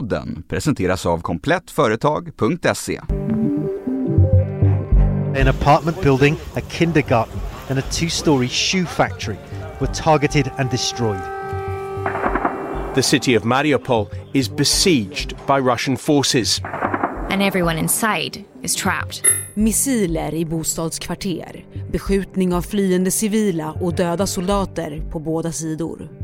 Podden presenteras av komplettföretag.se. An apartment building, a kindergarten, and a two story shoe factory were targeted and destroyed. The city of Mariupol is besieged by Russian forces. And everyone inside is trapped. Missiler i bostadskvarter, beskjutning av flyende civila och döda soldater på båda sidor.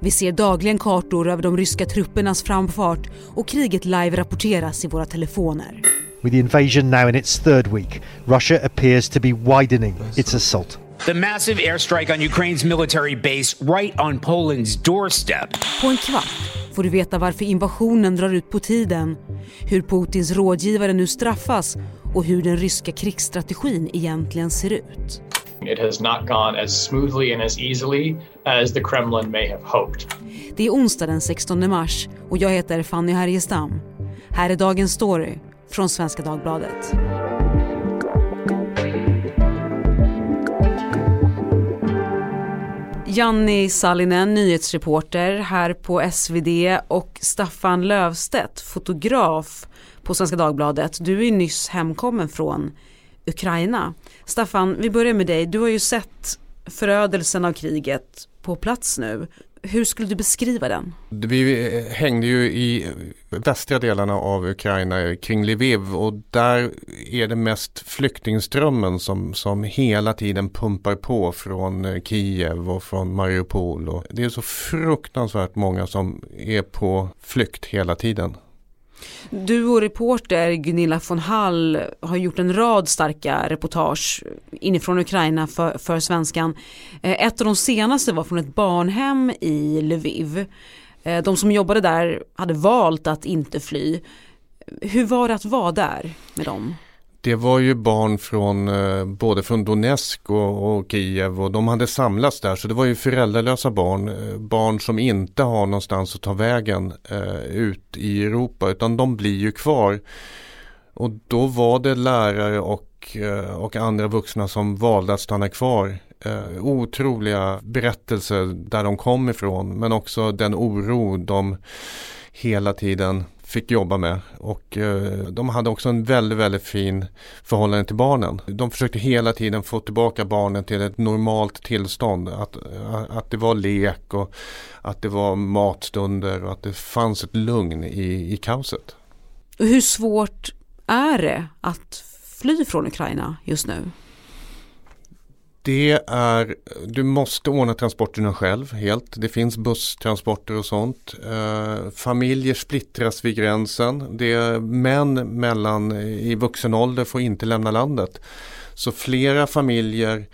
Vi ser dagligen kartor över de ryska truppernas framfart och kriget live rapporteras i våra telefoner. With the invasion now in its third week, Russia appears to be widening its assault. The massive airstrike on Ukraine's military base right on Poland's doorstep. På en kvart får du veta varför invasionen drar ut på tiden, hur Putins rådgivare nu straffas och hur den ryska krigsstrategin egentligen ser ut. It has not gone as smoothly and as easily as the Kremlin may have hoped. Det är onsdag den 16 mars och jag heter Fanny Härgestam. Här är dagens story från Svenska Dagbladet. Janni Sallinen, nyhetsreporter här på SvD och Staffan Lövstedt, fotograf på Svenska Dagbladet. Du är nyss hemkommen från Ukraina. Staffan, vi börjar med dig. Du har ju sett förödelsen av kriget på plats nu. Hur skulle du beskriva den? Vi eh, hängde ju i västra delarna av Ukraina eh, kring Lviv och där är det mest flyktingströmmen som, som hela tiden pumpar på från eh, Kiev och från Mariupol. Och det är så fruktansvärt många som är på flykt hela tiden. Du och reporter Gunilla von Hall har gjort en rad starka reportage inifrån Ukraina för, för Svenskan. Eh, ett av de senaste var från ett barnhem i Lviv. Eh, de som jobbade där hade valt att inte fly. Hur var det att vara där med dem? Det var ju barn från eh, både från Donetsk och, och, Kiev och de hade samlats där så det var ju föräldralösa barn. Eh, barn som inte har någonstans att ta vägen eh, ut i Europa utan de blir ju kvar. Och då var det lärare och, eh, och andra vuxna som valde att stanna kvar. Eh, otroliga berättelser där de kom ifrån men också den oro de hela tiden fick jobba med. Och eh, de hade också en väldigt, väldigt fin förhållande till barnen. De försökte hela tiden få tillbaka barnen till ett normalt tillstånd. Att, eh, att det var lek och att det var matstunder och att det fanns ett lugn i, i kaoset. Hur svårt är det att fly från Ukraina just nu? Det är, du måste ordna transporterna själv helt. Det finns busstransporter och sånt. Eh, familjer splittras vid gränsen. Det är män mellan, i vuxen ålder får inte lämna landet. Så flera familjer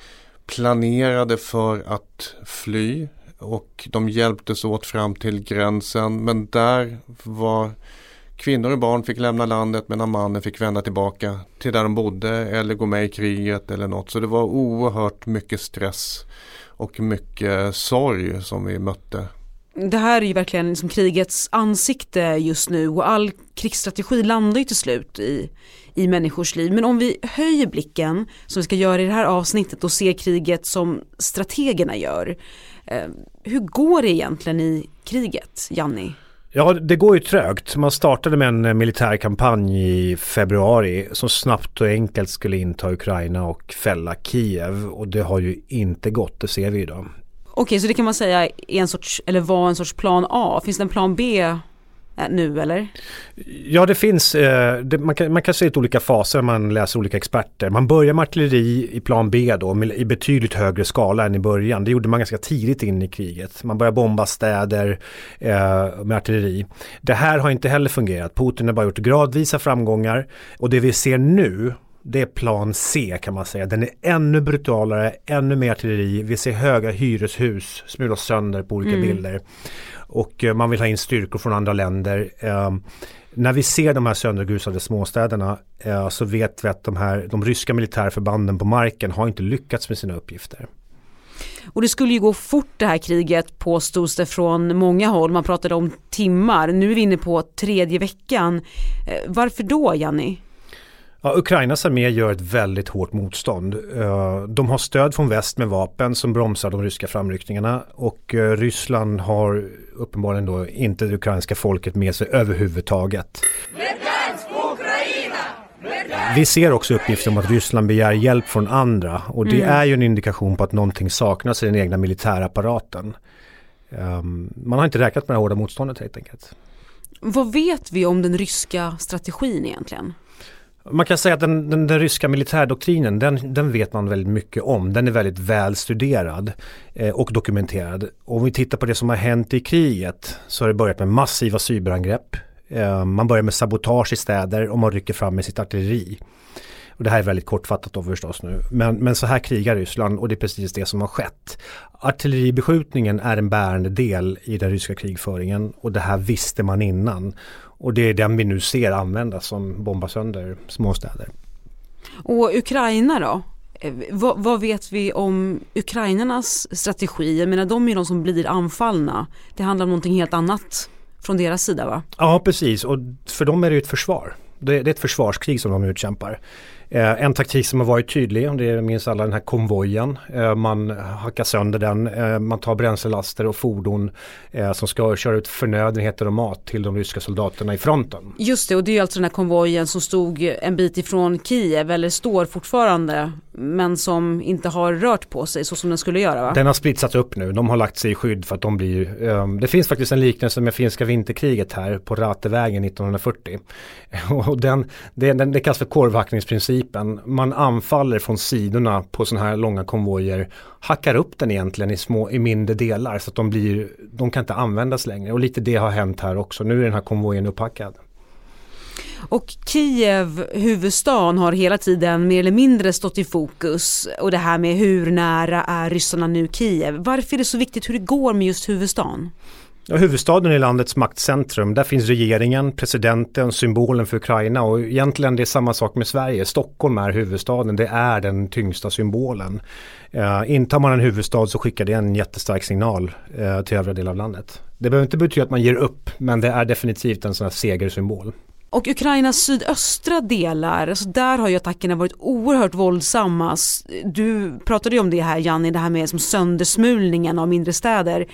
planerade för att fly och de hjälptes åt fram till gränsen. Men där var Kvinnor och barn fick lämna landet medan mannen fick vända tillbaka till där de bodde eller gå med i kriget eller något. Så det var oerhört mycket stress och mycket sorg som vi mötte. Det här är ju verkligen liksom krigets ansikte just nu och all krigsstrategi landar ju till slut i, i människors liv. Men om vi höjer blicken, som vi ska göra i det här avsnittet och ser kriget som strategerna gör. Eh, hur går det egentligen i kriget, Janni? Ja, det går ju trögt. Man startade med en eh, militär kampanj i februari som snabbt och enkelt skulle inta Ukraina och fälla Kiev. Och det har ju inte gått, det ser vi idag. Okej, så det kan man säga är en sorts, eller var en sorts plan A. Finns det en plan B Eh, nu eller? Ja det finns, eh, det, man, kan, man kan se ut olika faser när man läser olika experter. Man börjar med artilleri i plan B då med, i betydligt högre skala än i början. Det gjorde man ganska tidigt in i kriget. Man börjar bomba städer eh, med artilleri. Det här har inte heller fungerat. Putin har bara gjort gradvisa framgångar och det vi ser nu det är plan C kan man säga. Den är ännu brutalare, ännu mer artilleri. Vi ser höga hyreshus smulas sönder på olika mm. bilder och eh, man vill ha in styrkor från andra länder. Ehm, när vi ser de här söndergrusade småstäderna eh, så vet vi att de här de ryska militärförbanden på marken har inte lyckats med sina uppgifter. Och det skulle ju gå fort det här kriget påstods det från många håll. Man pratade om timmar. Nu är vi inne på tredje veckan. Eh, varför då Janni? Ja, Ukrainas armé gör ett väldigt hårt motstånd. Eh, de har stöd från väst med vapen som bromsar de ryska framryckningarna och eh, Ryssland har uppenbarligen då inte det ukrainska folket med sig överhuvudtaget. Vi ser också uppgifter om att Ryssland begär hjälp från andra och det mm. är ju en indikation på att någonting saknas i den egna militärapparaten. Um, man har inte räknat med det hårda motståndet helt enkelt. Vad vet vi om den ryska strategin egentligen? Man kan säga att den, den, den ryska militärdoktrinen, den, den, vet man väldigt mycket om. Den är väldigt välstuderad eh, och dokumenterad. Om vi tittar på det som har hänt i kriget så har det börjat med massiva cyberangrepp. Eh, man börjar med sabotage i städer och man rycker fram med sitt artilleri. Och det här är väldigt kortfattat då förstås nu. Men, men så här krigar Ryssland och det är precis det som har skett. Artilleribeskjutningen är en bärande del i den ryska krigföringen och det här visste man innan. Och det är den vi nu ser användas som bombar sönder småstäder. Och Ukraina då? Eh, vad, vad, vet vi om ukrainarnas strategi? Jag menar de är de som blir anfallna. Det handlar om någonting helt annat från deras sida va? Ja precis och för dem är det ju ett försvar. Det, det är ett försvarskrig som de utkämpar. Eh, en taktik som har varit tydlig, det minns alla den här konvojen. Eh, man hackar sönder den, eh, man tar bränslelaster och fordon som ska köra ut förnödenheter och mat till de ryska soldaterna i fronten. Just det, och det är alltså den här konvojen som stod en bit ifrån Kiev, eller står fortfarande, men som inte har rört på sig så som den skulle göra va? Den har splittrats upp nu, de har lagt sig i skydd för att de blir, um, det finns faktiskt en liknelse med finska vinterkriget här på Ratevägen 1940. och den, det, den, det kallas för korvhackningsprincip principen. Man anfaller från sidorna på sådana här långa konvojer, hackar upp den egentligen i små, i mindre delar så att de blir, de kan inte användas längre. Och lite det har hänt här också. Nu är den här konvojen upphackad. Och Kiev, huvudstaden, har hela tiden mer eller mindre stått i fokus och det här med hur nära är ryssarna nu Kiev. Varför är det så viktigt hur det går med just huvudstaden? Ja, huvudstaden är landets maktcentrum. Där finns regeringen, presidenten, symbolen för Ukraina och egentligen det är samma sak med Sverige. Stockholm är huvudstaden, det är den tyngsta symbolen. Eh, intar man en huvudstad så skickar det en jättestark signal eh, till övriga delar av landet. Det behöver inte betyda att man ger upp, men det är definitivt en sån här segersymbol. Och Ukrainas sydöstra delar, alltså där har ju attackerna varit oerhört våldsamma. Du pratade ju om det här Janni, det här med som söndersmulningen av mindre städer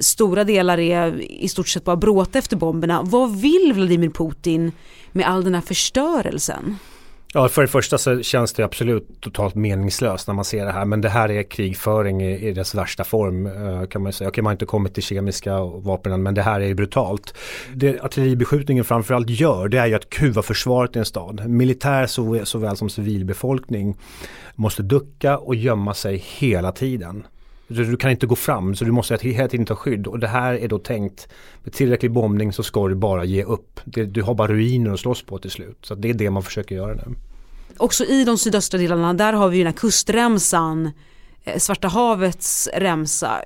stora delar är i stort sett bara bråte efter bomberna. Vad vill Vladimir Putin med all den här förstörelsen? Ja, för det första så känns det absolut totalt meningslöst när man ser det här. Men det här är krigföring i, i dess värsta form eh, kan man säga. Okej, man har inte kommit till kemiska vapen men det här är brutalt. Det artilleribeskjutningen framförallt gör det är ju att kuva försvaret i en stad. Militär så, såväl som civilbefolkning måste ducka och gömma sig hela tiden. Du kan inte gå fram så du måste hela tiden ta skydd och det här är då tänkt med tillräcklig bombning så ska du bara ge upp. du har bara ruiner att slåss på till slut. Så det är det man försöker göra nu. Också i de sydöstra delarna där har vi ju den här kustremsan, eh, Svarta havets remsa.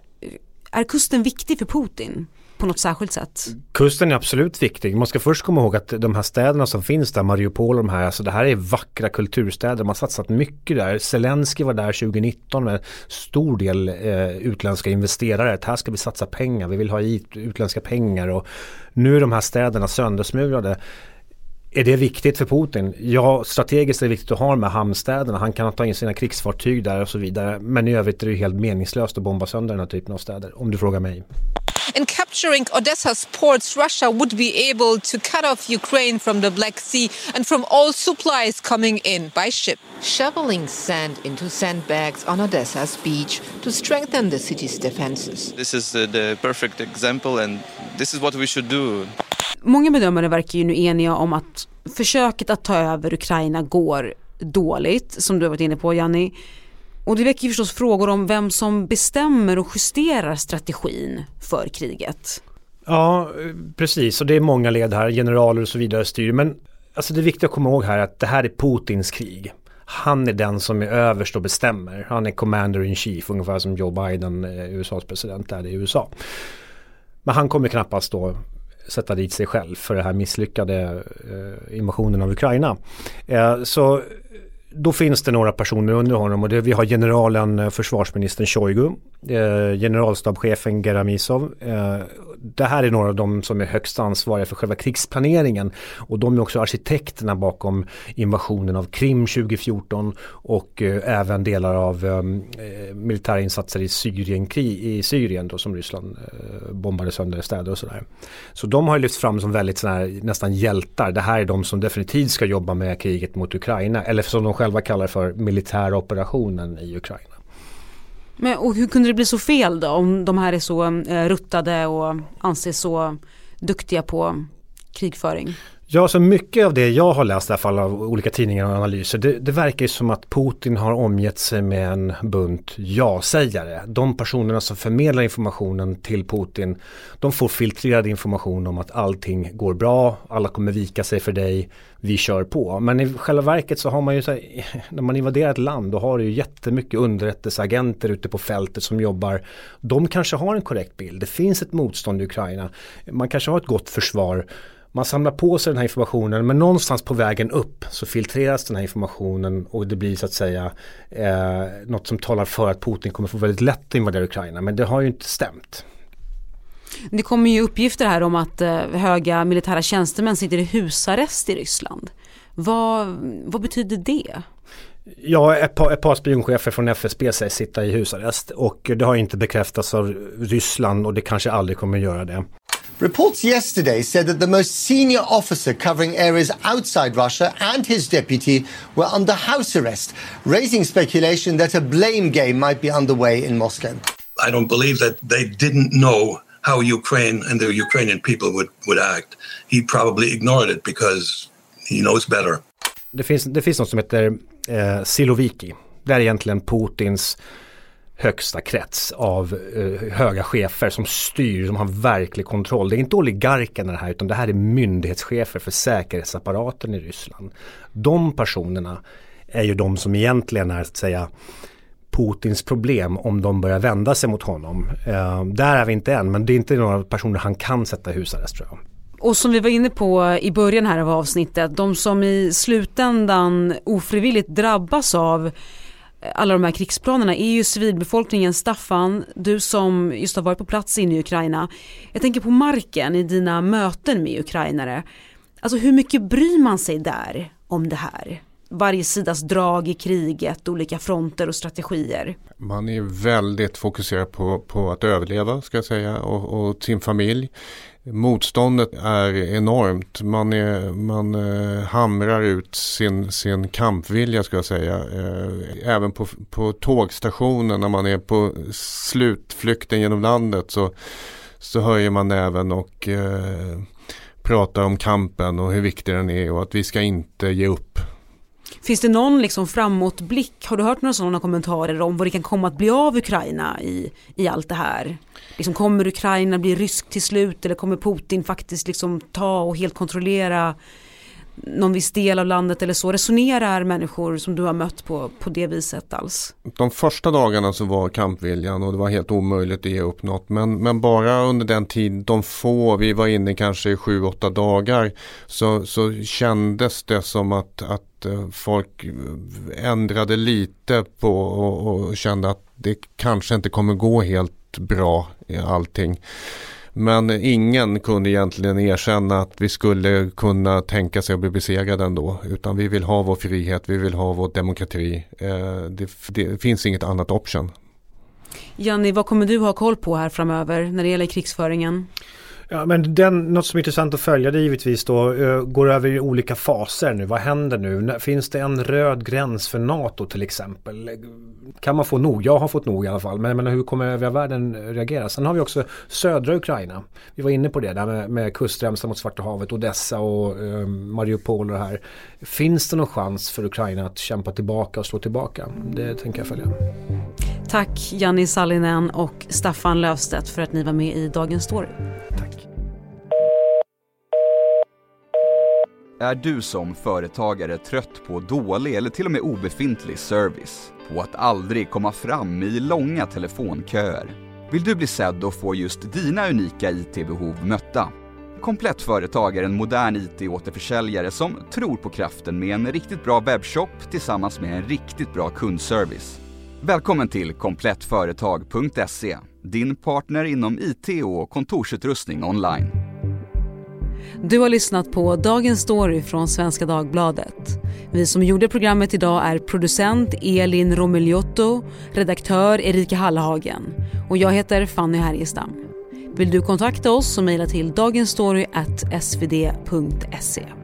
Är kusten viktig för Putin? På något särskilt sätt? Kusten är absolut viktig. Man ska först komma ihåg att de här städerna som finns där, Mariupol och de här, alltså det här är vackra kulturstäder. Man har satsat mycket där. Zelensky var där 2019 med stor del eh, utländska investerare. Att här ska vi satsa pengar, vi vill ha hit utländska pengar och nu är de här städerna söndersmulade. Är det viktigt för Putin? Ja, strategiskt är det viktigt att ha de här hamnstäderna. Han kan ta in sina krigsfartyg där och så vidare. Men i övrigt är det helt meningslöst att bomba sönder den här typen av städer, om du frågar mig. In capturing Odessa's ports, Russia would be able to cut off Ukraine from the Black Sea and from all supplies coming in by ship. Shoveling sand into sandbags on Odessa's beach to strengthen the city's defenses. This is the, the perfect example and this is what we should do. Många bedömare verkar ju nu eniga om att försöket att ta över Ukraina går dåligt, som du har varit inne på Janni. Och det väcker förstås frågor om vem som bestämmer och justerar strategin för kriget. Ja, precis. Och det är många led här, generaler och så vidare styr. Men alltså det är viktigt att komma ihåg här att det här är Putins krig. Han är den som är överst och bestämmer. Han är commander in chief, ungefär som Joe Biden, eh, USAs president, är i USA. Men han kommer knappast då sätta dit sig själv för den här misslyckade eh, invasionen av Ukraina. Eh, så då finns det några personer under honom och det, vi har generalen eh, försvarsministern Shoigu, eh, generalstabschefen Geramisov. Eh, det här är några av de som är högst ansvariga för själva krigsplaneringen och de är också arkitekterna bakom invasionen av Krim 2014 och eh, även delar av ehm, eh, militära insatser i Syrien, i Syrien då, som Ryssland eh, bombade sönder städer och sådär. Så de har lyfts fram som väldigt sådär, nästan hjältar. Det här är de som definitivt ska jobba med kriget mot Ukraina eller som de själva kallar för militära operationen i Ukraina. Men, och hur kunde det bli så fel då om de här är så eh, ruttade och anses så duktiga på krigföring? Ja, så mycket av det jag har läst i alla fall av olika tidningar och analyser, det, det verkar ju som att Putin har omgett sig med en bunt ja-sägare. De personerna som förmedlar informationen till Putin, de får filtrerad information om att allting går bra, alla kommer vika sig för dig, vi kör på. Men i själva verket så har man ju, så här, när man invaderar ett land, då har du ju jättemycket underrättelseagenter ute på fältet som jobbar. De kanske har en korrekt bild, det finns ett motstånd i Ukraina, man kanske har ett gott försvar man samlar på sig den här informationen men någonstans på vägen upp så filtreras den här informationen och det blir så att säga eh, något som talar för att Putin kommer få väldigt lätt att invadera Ukraina men det har ju inte stämt. Det kommer ju uppgifter här om att eh, höga militära tjänstemän sitter i husarrest i Ryssland. Vad, vad betyder det? Ja, ett par, ett par spionchefer från FSB sägs sitta i husarrest och det har inte bekräftats av Ryssland och det kanske aldrig kommer att göra det. Reports yesterday said that the most senior officer covering areas outside Russia and his deputy were under house arrest, raising speculation that a blame game might be underway in Moscow. I don't believe that they didn't know how Ukraine and the Ukrainian people would, would act. He probably ignored it because he knows better. Det finns, det finns något som heter eh, Siloviki. Det är egentligen Putins högsta krets av eh, höga chefer som styr, som har verklig kontroll. Det är inte oligarkerna det här utan det här är myndighetschefer för säkerhetsapparaten i Ryssland. De personerna är ju de som egentligen är att säga Putins problem om de börjar vända sig mot honom. Eh, där är vi inte än men det är inte några personer han kan sätta i husarrest tror jag. Och som vi var inne på i början här av avsnittet, de som i slutändan ofrivilligt drabbas av alla de här krigsplanerna är ju civilbefolkningen. Staffan, du som just har varit på plats inne i Ukraina. Jag tänker på marken i dina möten med ukrainare. Alltså hur mycket bryr man sig där om det här? Varje sidas drag i kriget, olika fronter och strategier. Man är väldigt fokuserad på, på att överleva ska jag säga och, och sin familj. Motståndet är enormt. Man, är, man eh, hamrar ut sin, sin kampvilja ska jag säga. Eh, även på, på tågstationen när man är på slutflykten genom landet så, så höjer man näven och eh, pratar om kampen och hur viktig den är och att vi ska inte ge upp. Finns det någon liksom framåtblick? Har du hört några sådana kommentarer om vad det kan komma att bli av Ukraina i, i allt det här? Liksom, kommer Ukraina bli rysk till slut eller kommer Putin faktiskt liksom ta och helt kontrollera någon viss del av landet eller så? Resonerar människor som du har mött på, på det viset alls? De första dagarna så var kampviljan och det var helt omöjligt att ge upp något. Men, men bara under den tid, de få, vi var inne kanske i sju, åtta dagar så, så kändes det som att, att Eh, folk eh, ändrade lite på och, och kände att det kanske inte kommer gå helt bra i allting. Men ingen kunde egentligen erkänna att vi skulle kunna tänka sig att bli besegrade ändå. Utan vi vill ha vår frihet, vi vill ha vår demokrati. Eh, det, det finns inget annat option. Janni, vad kommer du ha koll på här framöver när det gäller krigsföringen? Ja, men den, något som är intressant att följa det är givetvis då eh, går över i olika faser nu. Vad händer nu? Finns det en röd gräns för NATO till exempel? Kan man få nog? Jag har fått nog i alla fall. Men, men hur kommer övriga världen reagera? Sen har vi också södra Ukraina. Vi var inne på det där med, med kustremsan mot Svarta havet, Odessa och eh, Mariupol och det här. Finns det någon chans för Ukraina att kämpa tillbaka och slå tillbaka? Det tänker jag följa. Tack Janni Sallinen och Staffan Löfstedt för att ni var med i Dagens Story. Tack. Är du som företagare trött på dålig eller till och med obefintlig service? På att aldrig komma fram i långa telefonköer? Vill du bli sedd och få just dina unika IT-behov mötta? Komplett Företag är en modern IT-återförsäljare som tror på kraften med en riktigt bra webbshop tillsammans med en riktigt bra kundservice. Välkommen till komplettföretag.se din partner inom IT och kontorsutrustning online. Du har lyssnat på Dagens Story från Svenska Dagbladet. Vi som gjorde programmet idag är producent Elin Romigliotto, redaktör Erika Hallhagen och jag heter Fanny Härgestam. Vill du kontakta oss så mejla till dagensstory.svd.se.